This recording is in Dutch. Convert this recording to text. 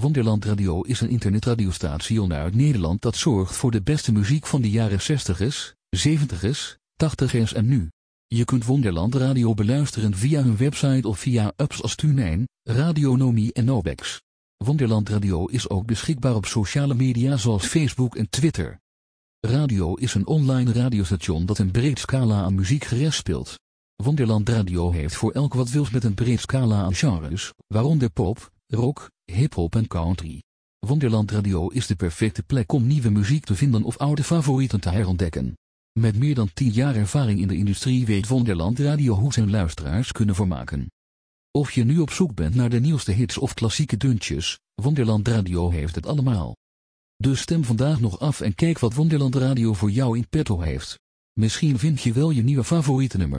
Wonderland Radio is een internetradiostation uit Nederland dat zorgt voor de beste muziek van de jaren 60s, 70s, 80s en nu. Je kunt Wonderland Radio beluisteren via hun website of via apps als TuneIn, Radionomie en Nobex. Wonderland Radio is ook beschikbaar op sociale media zoals Facebook en Twitter. Radio is een online radiostation dat een breed scala aan muziek gerest speelt. Wonderland Radio heeft voor elk wat wils met een breed scala aan genres, waaronder pop, rock, hip-hop en country. Wonderland Radio is de perfecte plek om nieuwe muziek te vinden of oude favorieten te herontdekken. Met meer dan 10 jaar ervaring in de industrie weet Wonderland Radio hoe zijn luisteraars kunnen vermaken. Of je nu op zoek bent naar de nieuwste hits of klassieke deuntjes, Wonderland Radio heeft het allemaal. Dus stem vandaag nog af en kijk wat Wonderland Radio voor jou in petto heeft. Misschien vind je wel je nieuwe favoriete nummer.